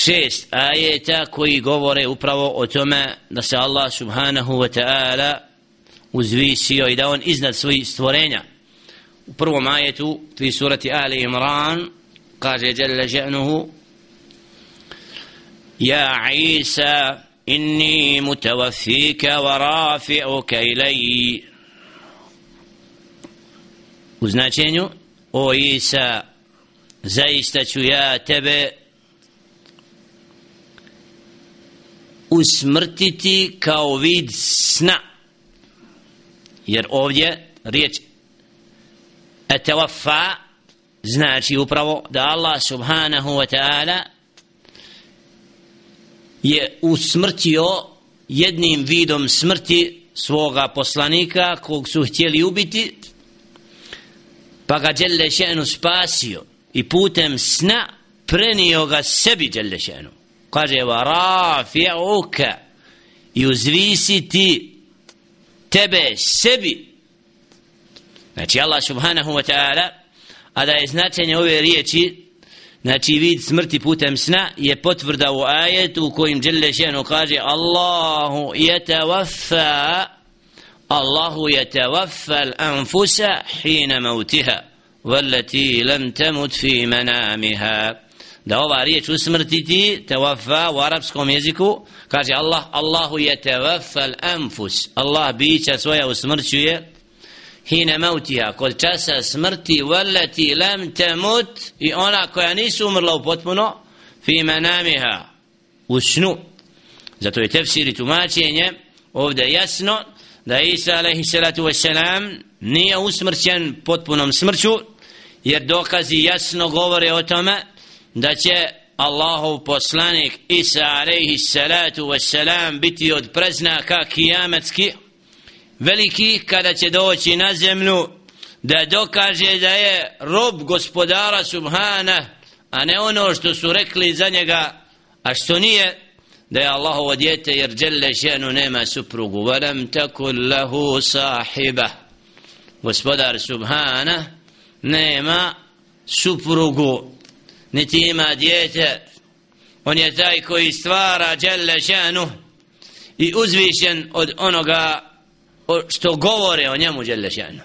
šest ajeta koji govore upravo o tome da se Allah subhanahu wa ta'ala uzvisio i da on iznad svojih stvorenja. U prvom ajetu fi surati Ali Imran kaže jalla že'nuhu Ja Isa inni mutavafika wa rafi'uka ilaji u značenju o Isa zaista ću ja tebe usmrtiti kao vid sna. Jer ovdje riječ etawaffa znači upravo da Allah subhanahu wa ta'ala je usmrtio jednim vidom smrti svoga poslanika kog su htjeli ubiti pa ga Đelešenu spasio i putem sna prenio ga sebi Đelešenu kaže va rafi'uka i uzvisiti tebe sebi znači Allah subhanahu wa ta'ala a da je značenje ove riječi znači vid smrti putem sna je potvrda u ajetu u kojim Đelle še'nu kaže Allahu yatawaffa Allahu yatawaffa al-anfusa hina mautiha والتي لم تمت في منامها da ova riječ usmrtiti tevafa u arapskom jeziku kaže Allah Allahu je tevafal anfus. Allah bića svoja usmrćuje hine mautiha kod časa smrti vallati lam temut i ona koja nisu umrla u potpuno fi manamiha u snu. Zato je tefsir i tumačenje ovdje jasno da Isa alaihi salatu wasalam nije usmrćen potpunom smrću jer dokazi jasno govore o tome da će Allahov poslanik Isa alaihi salatu wassalam biti od preznaka kijametski veliki kada će doći na zemlju da dokaže da je rob gospodara subhana a ne ono što su rekli za njega a što nije da je Allahovo djete jer djelle ženu nema suprugu. Varam takul lahu sahiba. Gospodar subhana nema suprugu niti ima djete on je taj koji stvara djelle šanu i uzvišen od onoga što govore o njemu djelle šanu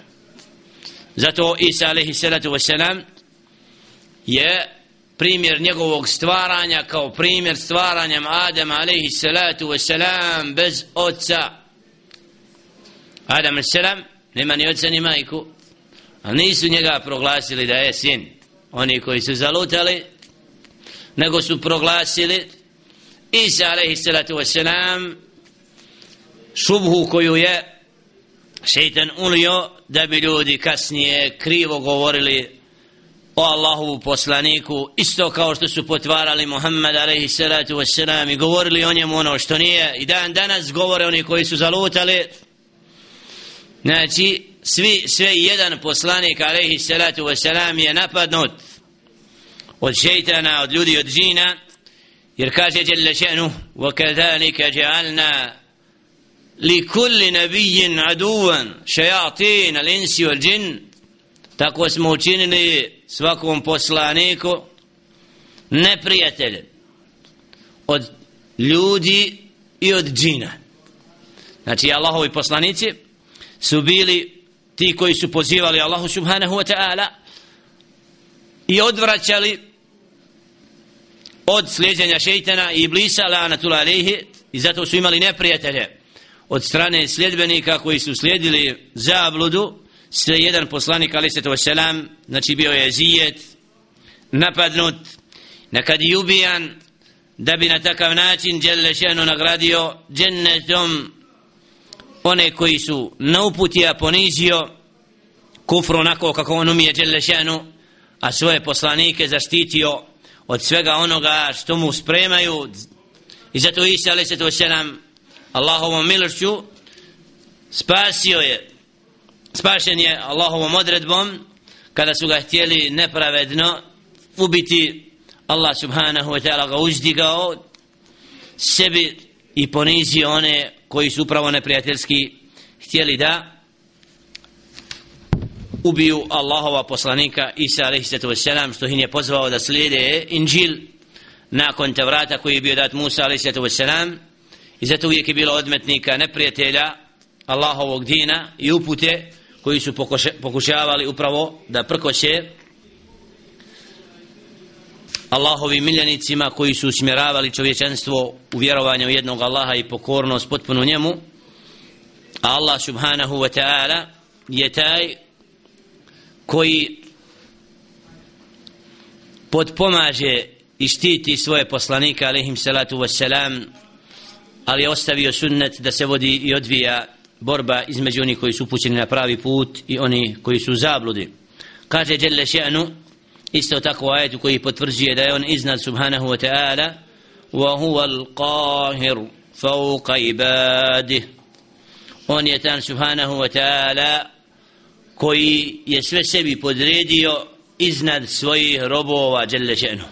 zato Isa alaihi salatu wasalam je primjer njegovog stvaranja kao primjer stvaranjem Adama alaihi salatu wasalam bez oca. Adam alaihi nema ni oca ni majku ali nisu njega proglasili da je sin oni koji su zalutali nego su proglasili Isa alaihi salatu wasalam šubhu koju je šeitan unio da bi ljudi kasnije krivo govorili o Allahovu poslaniku isto kao što su potvarali Muhammed alaihi salatu wasalam i govorili o njemu ono što nije. I dan danas govore oni koji su zalutali. Znači svi, sve jedan poslanik alaihi salatu wasalam je napadnut od šeitana, od ljudi, od džina jer kaže Jelle še'nu وَكَذَلِكَ جَعَلْنَا لِكُلِّ نَبِيٍ عَدُوًا شَيَاطِينَ الْإِنسِ وَالْجِنِ tako smo učinili svakom poslaniku neprijatelje od ljudi i od džina znači Allahovi poslanici su bili ti koji su pozivali Allahu subhanahu wa ta'ala i odvraćali od slijedjenja šeitana i iblisa la'anatul alihi i zato su imali neprijatelje od strane sljedbenika koji su slijedili zabludu. Sve jedan poslanik ali se to selam znači bio je zijet napadnut nekad i ubijan da bi na takav način Đelle nagradio džennetom one koji su na uputija ponizio kufru onako kako on umije Đelešanu a svoje poslanike zaštitio od svega onoga što mu spremaju. I zato Isa ali se to selam Allahovom milošću spasio je spašen je Allahovom odredbom kada su ga htjeli nepravedno ubiti. Allah subhanahu wa ta'ala ga uzdigao sebi i ponizio one koji su upravo neprijateljski htjeli da ubiju Allahova poslanika Isa alaihissalatu wassalam što im je pozvao da slijede Inđil nakon Tevrata koji je bio dat Musa a.s. i zato uvijek je bilo odmetnika neprijatelja Allahovog dina i upute koji su pokušavali upravo da prkoće Allahovim miljenicima koji su usmjeravali čovječanstvo u vjerovanje u jednog Allaha i pokornost potpuno njemu. A Allah subhanahu wa ta'ala je taj koji podpomaže i štiti svoje poslanike alaihim salatu wassalam ali je ostavio sunnet da se vodi i odvija borba između onih koji su upućeni na pravi put i oni koji su zabludi. Kaže Jelle še'nu isto tako ajet koji potvrđuje da je on iznad subhanahu wa ta'ala wa huwa al-qahir fawqa ibadih on je tan subhanahu wa ta'ala koji je sve sebi podredio iznad svojih robova Jelle še'nu.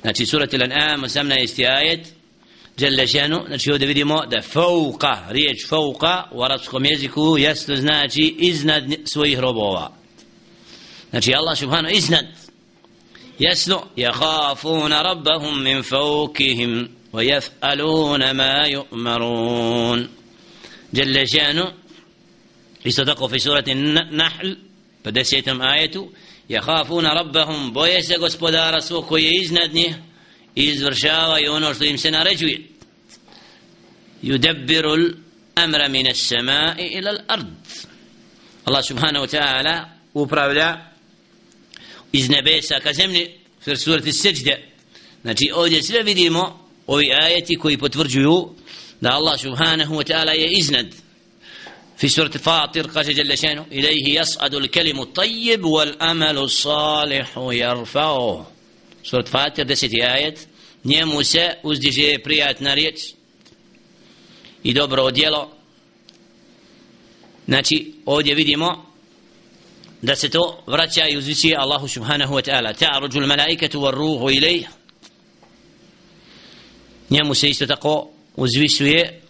Znači surat il-an'am 18. ajet Jelle še'nu. Znači ovdje vidimo da fawqa riječ fawqa u arabskom jeziku jasno znači iznad svojih robova. Znači Allah subhanahu iznad jasno yakhafuna rabbahum min wa yaf'aluna ma yu'marun jalla shanu isto tako fi surati nahl pa desetom ajetu yakhafuna rabbahum boje se gospodara svog koji je iznad njih izvršavaju ono što im se naređuje yudabbiru al-amra min as-sama'i ila al-ard Allah subhanahu wa ta'ala upravlja iz nebesa ka zemlji fir surati seđde znači ovdje sve vidimo ovi ajeti koji potvrđuju da Allah subhanahu wa ta'ala je iznad في سورة فاطر قال جل شانه إليه يصعد الكلم الطيب والأمل الصالح يرفعه سورة فاطر دست آية njemu se uzdiže prijatna riječ i dobro djelo znači ovdje vidimo da se to vraća i uzvisuje Allahu subhanahu wa ta'ala ta'ruđu l-malaikatu wa ruhu ilaj njemu se isto tako uzvisuje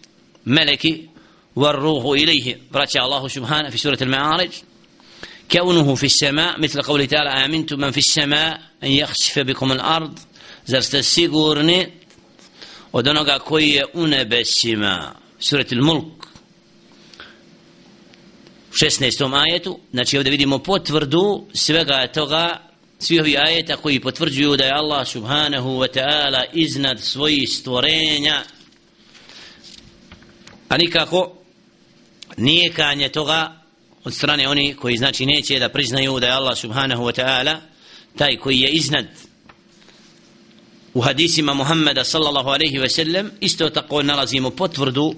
meleki wa ruhu ilajhi vraća Allahu subhanahu fi surat al-ma'arij كونه في السماء مثل قوله تعالى آمنتم من في السماء أن يخسف بكم الأرض زر تسيقورني ودنوغا كوي أنبسما سورة الملك 16. ajetu, znači ovdje vidimo potvrdu svega toga, svih ovih ajeta koji potvrđuju da je Allah subhanahu wa ta'ala iznad svojih stvorenja, a nikako nijekanje toga od strane oni koji znači neće da priznaju da je Allah subhanahu wa ta'ala taj koji je iznad u hadisima Muhammeda sallallahu alaihi ve sellem isto tako nalazimo potvrdu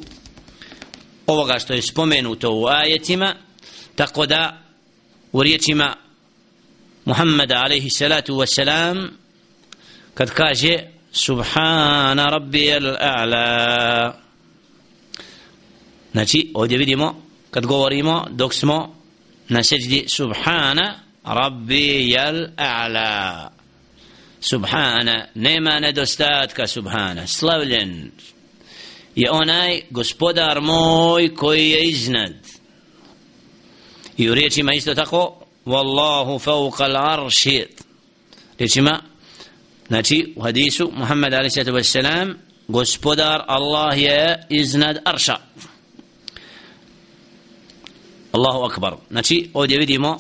ovoga što je spomenuto u ajetima tako da u riječima Muhammeda alaihi salatu wasalam kad kaže Subhana rabbi al-a'la znači ovdje vidimo kad govorimo dok smo na seđdi Subhana rabbi al-a'la Subhana nema nedostatka Subhana slavljen je onaj gospodar moj koji je iznad i u riječima isto tako Wallahu fauqa l'arši riječima znači u hadisu Muhammed a.s. gospodar Allah je iznad arša Allahu akbar znači ovdje vidimo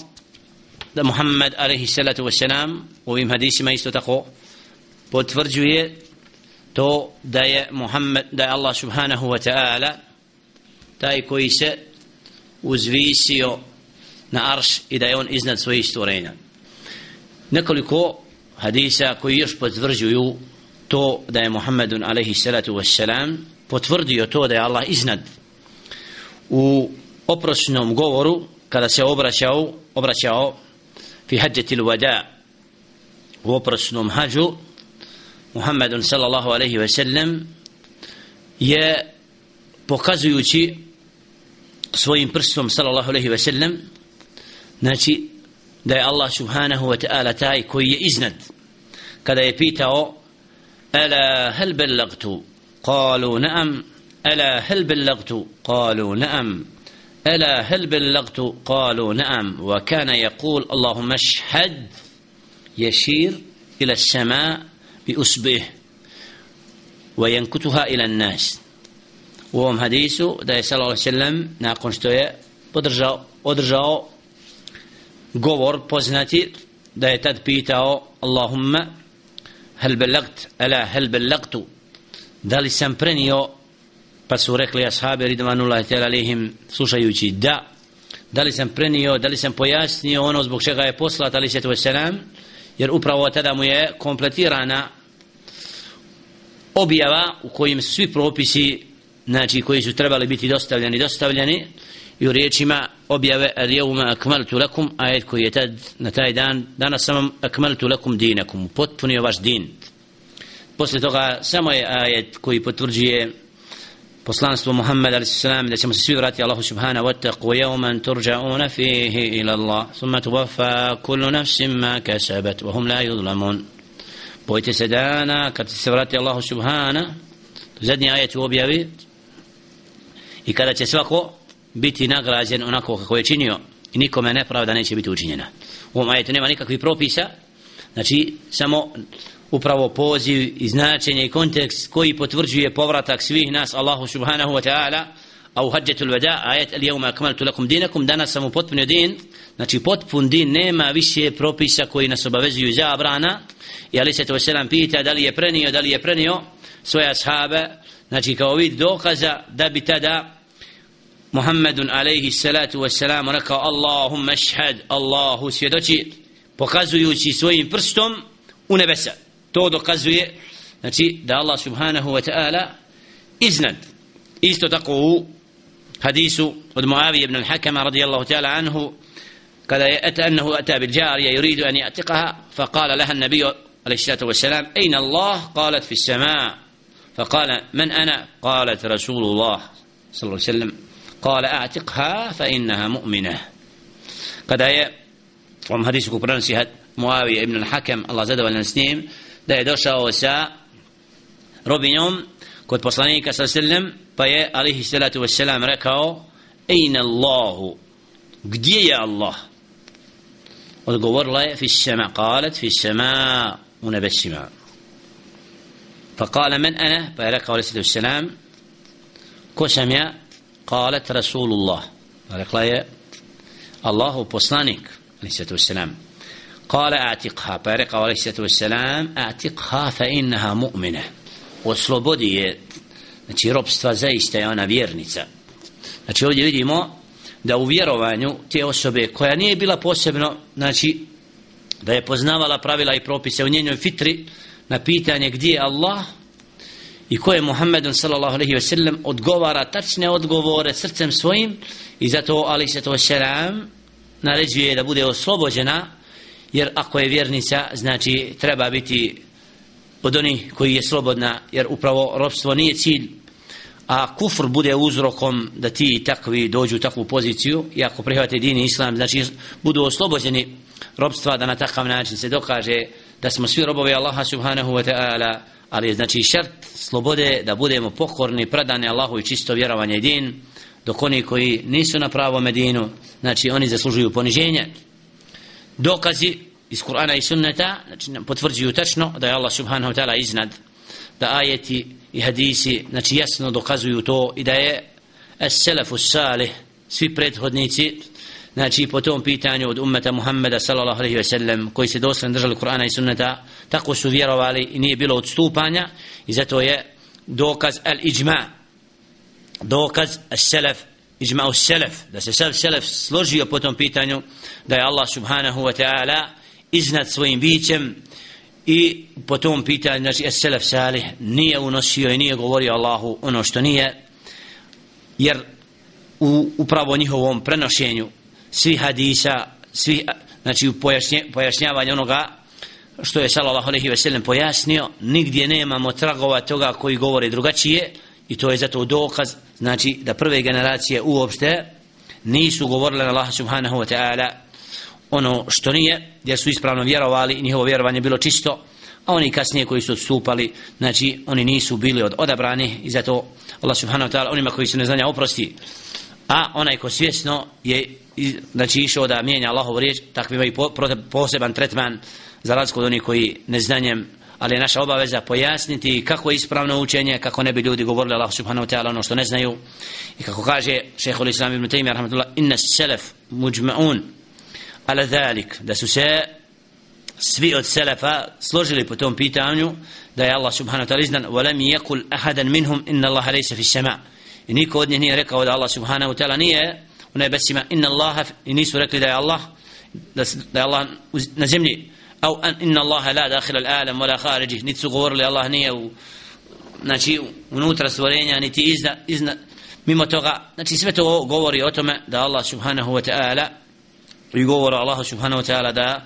da Muhammed a.s. u ovim hadisima isto tako potvrđuje to da je Muhammed da je Allah subhanahu wa ta'ala taj koji se uzvisio na arš i da je on iznad svojih stvorenja. Nekoliko hadisa koji još potvrđuju to da je Muhammedun alaihi salatu wassalam potvrdio to da je Allah iznad u oprosnom govoru kada se obraćao obraćao fi hađetil wada u oprosnom hađu Muhammedun sallallahu alaihi wasallam je pokazujući svojim prstom sallallahu alaihi wasallam znači da الله سبحانه وتعالى تاي كوي taj كذا je iznad. ألا هل بلغت قالوا نعم ألا هل بلغت قالوا نعم ألا هل بلغت قالوا نعم وكان يقول اللهم اشهد يشير إلى السماء بأسبه وينكتها إلى الناس وهم حديث صلى الله عليه وسلم ناقن شتوية ودرجاو ودرجاو govor poznati da je tad pitao Allahumma hal belagt, ala hal balagtu da li sam prenio? Pa su rekli ashabi ridvanullahi ta'ala alihim slušajući da. Da li sam prenio da li sam pojasnio ono zbog čega je poslat ali se selam? Jer upravo tada mu je kompletirana objava u kojim svi propisi znači koji su trebali biti dostavljeni dostavljeni i u riječima objave al jevma akmaltu lakum ajet koji je tad na taj dan danas sam vam akmaltu lakum dinakum potpunio vaš din posle toga samo je ajet koji potvrđuje poslanstvo Muhammed a.s. da ćemo se svi vratiti Allahu subhanahu wa taqu jevman turja'una fihi ila Allah summa tuwafa kullu nafsim ma kasabat wa hum la yudlamun bojte se dana kad se vrati Allahu subhanahu zadnji ajet u objavi i kada će svako biti nagrađen onako kako je činio i nikome nepravda neće biti učinjena. U ovom ajetu nema nikakvih propisa znači samo upravo poziv i značenje i kontekst koji potvrđuje povratak svih nas Allahu subhanahu wa ta'ala a u hađetul veda ajet al jevma akmaltu lakum dinakum danas sam upotpunio din znači potpun din nema više propisa koji nas obavezuju za abrana i ali se to selam pita da li je prenio da li je prenio svoje ashabe znači kao vid dokaza da bi tada Muhammedun alaihi salatu wassalam rekao Allahumma šhad Allahu svjedoči pokazujući svojim prstom u nebesa to dokazuje znači da Allah subhanahu wa ta'ala iznad isto tako u hadisu od Muavije ibn al-Hakama radijallahu ta'ala anhu kada je ata annahu ata bil jarija yuridu an ya'tiqaha faqala laha an-nabiy عليه الصلاة والسلام أين الله قالت في السماء فقال من أنا قالت رسول الله صلى الله عليه وسلم قال أعتقها فإنها مؤمنة. قد اي فهم حديثك قران معاويه ابن الحكم الله زاد ولا نسنيم دا يدوشا وسا روبينوم قد بصلاني صلى الله عليه وسلم عليه الصلاه والسلام ركاو اين الله قدي يا الله والقبر لا في السماء قالت في السماء ونبشما فقال من أنا فيا ركعوا عليه الصلاه والسلام كو قالت رسول الله رقلا يا الله بوسنانك عليه الصلاه والسلام قال اعتقها بارق عليه الصلاة والسلام اعتقها فانها مؤمنه وسلوبودي znači robstva zaista je ona vjernica. Znači ovdje vidimo da u vjerovanju te osobe koja nije bila posebno znači da je poznavala pravila i propise u njenoj fitri na pitanje gdje je Allah i ko je Muhammedun sallallahu alaihi ve sellem odgovara tačne odgovore srcem svojim i zato ali se to selam naređuje da bude oslobođena jer ako je vjernica znači treba biti od onih koji je slobodna jer upravo robstvo nije cilj. A kufr bude uzrokom da ti takvi dođu u takvu poziciju i ako prihvate din islam znači budu oslobođeni robstva da na takav način se dokaže da smo svi robovi Allaha subhanahu wa ta'ala ali je znači šart slobode da budemo pokorni, predani Allahu i čisto vjerovanje i din, dok oni koji nisu na pravo Medinu, znači oni zaslužuju poniženje. Dokazi iz Kur'ana i Sunneta znači, potvrđuju tačno da je Allah subhanahu wa ta'ala iznad, da ajeti i hadisi znači jasno dokazuju to i da je as-salafu salih svi prethodnici znači po tom pitanju od ummeta Muhammeda sallallahu alejhi ve sellem koji se dosledno držali Kur'ana i sunneta tako su vjerovali i nije bilo odstupanja i zato je dokaz al-ijma dokaz al-selef ijma al-selef da se sad selef složio po tom pitanju da je Allah subhanahu wa ta'ala iznad svojim bićem i po tom pitanju znači al-selef salih nije unosio i nije govorio Allahu ono što nije jer u upravo njihovom prenošenju svi hadisa, svi, znači u pojašnje, pojašnjavanje onoga što je sallallahu alejhi ve sellem pojasnio, nigdje nemamo tragova toga koji govore drugačije i to je zato dokaz, znači da prve generacije uopšte nisu govorile na Allah subhanahu wa ta'ala ono što nije, jer su ispravno vjerovali i njihovo vjerovanje bilo čisto, a oni kasnije koji su odstupali, znači oni nisu bili od odabrani i zato Allah subhanahu wa ta'ala onima koji su neznanja oprosti, a onaj ko svjesno je znači išao da mijenja Allahovu riječ, takvi imaju po, poseban tretman za razliku od onih koji neznanjem ali je naša obaveza pojasniti kako je ispravno učenje, kako ne bi ljudi govorili Allah subhanahu wa ta'ala ono što ne znaju. I kako kaže šehhul islam ibn Taymi, rahmatullah, inna selef muđma'un ala dhalik, da su se svi od selefa složili po tom pitanju da je Allah subhanahu wa ta'ala izdan walam yakul ahadan minhum inna Allah laysa fi sama i niko od njih nije rekao da Allah subhanahu wa ta'ala nije u nebesima. Inna Allah i nisu rekli da je Allah da, da je Allah na zemlji. Au an inna Allah la dakhil al alam wala khariji niti su govorili Allah nije u znači unutra stvorenja niti izna, izna mimo toga. Znači sve to govori o tome da Allah subhanahu wa ta'ala i govori Allah subhanahu wa ta'ala da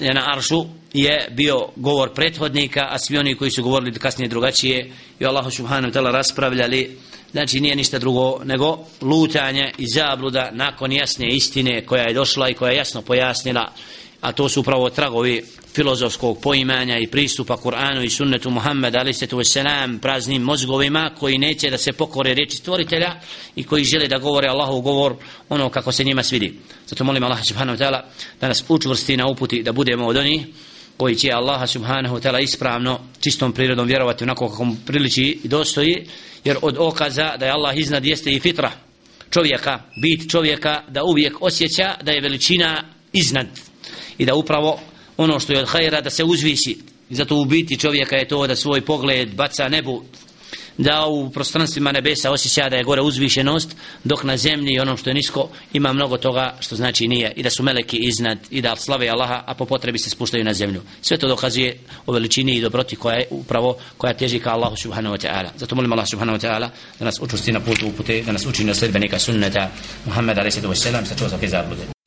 je na aršu je bio govor prethodnika a svi oni koji su govorili kasnije drugačije i Allah subhanahu wa ta'ala raspravljali znači nije ništa drugo nego lutanje i zabluda nakon jasne istine koja je došla i koja je jasno pojasnila. A to su upravo tragovi filozofskog poimanja i pristupa Kur'anu i sunnetu Muhammed ali se tu selam praznim mozgovima koji neće da se pokore reči stvoritelja i koji žele da govore Allahov govor ono kako se njima svidi. Zato molim Allah subhanahu wa ta'ala da nas učvrsti na uputi da budemo od onih koji će Allah subhanahu wa ta'ala ispravno čistom prirodom vjerovati onako kako mu priliči i dostoji jer od okaza da je Allah iznad jeste i fitra čovjeka, bit čovjeka da uvijek osjeća da je veličina iznad i da upravo ono što je od hajera da se uzvisi i zato u biti čovjeka je to da svoj pogled baca nebu da u prostranstvima nebesa osjeća da je gore uzvišenost dok na zemlji onom što je nisko ima mnogo toga što znači nije. I da su meleki iznad i da slave Allaha a po potrebi se spuštaju na zemlju. Sve to dokazuje o veličini i dobroti koja je upravo koja teži ka Allahu subhanahu wa ta'ala. Zato molim Allah subhanahu wa ta'ala da nas učusti na putu upute da nas učini na sledbenika sunneta Muhammed a.s. sa čovjek zablude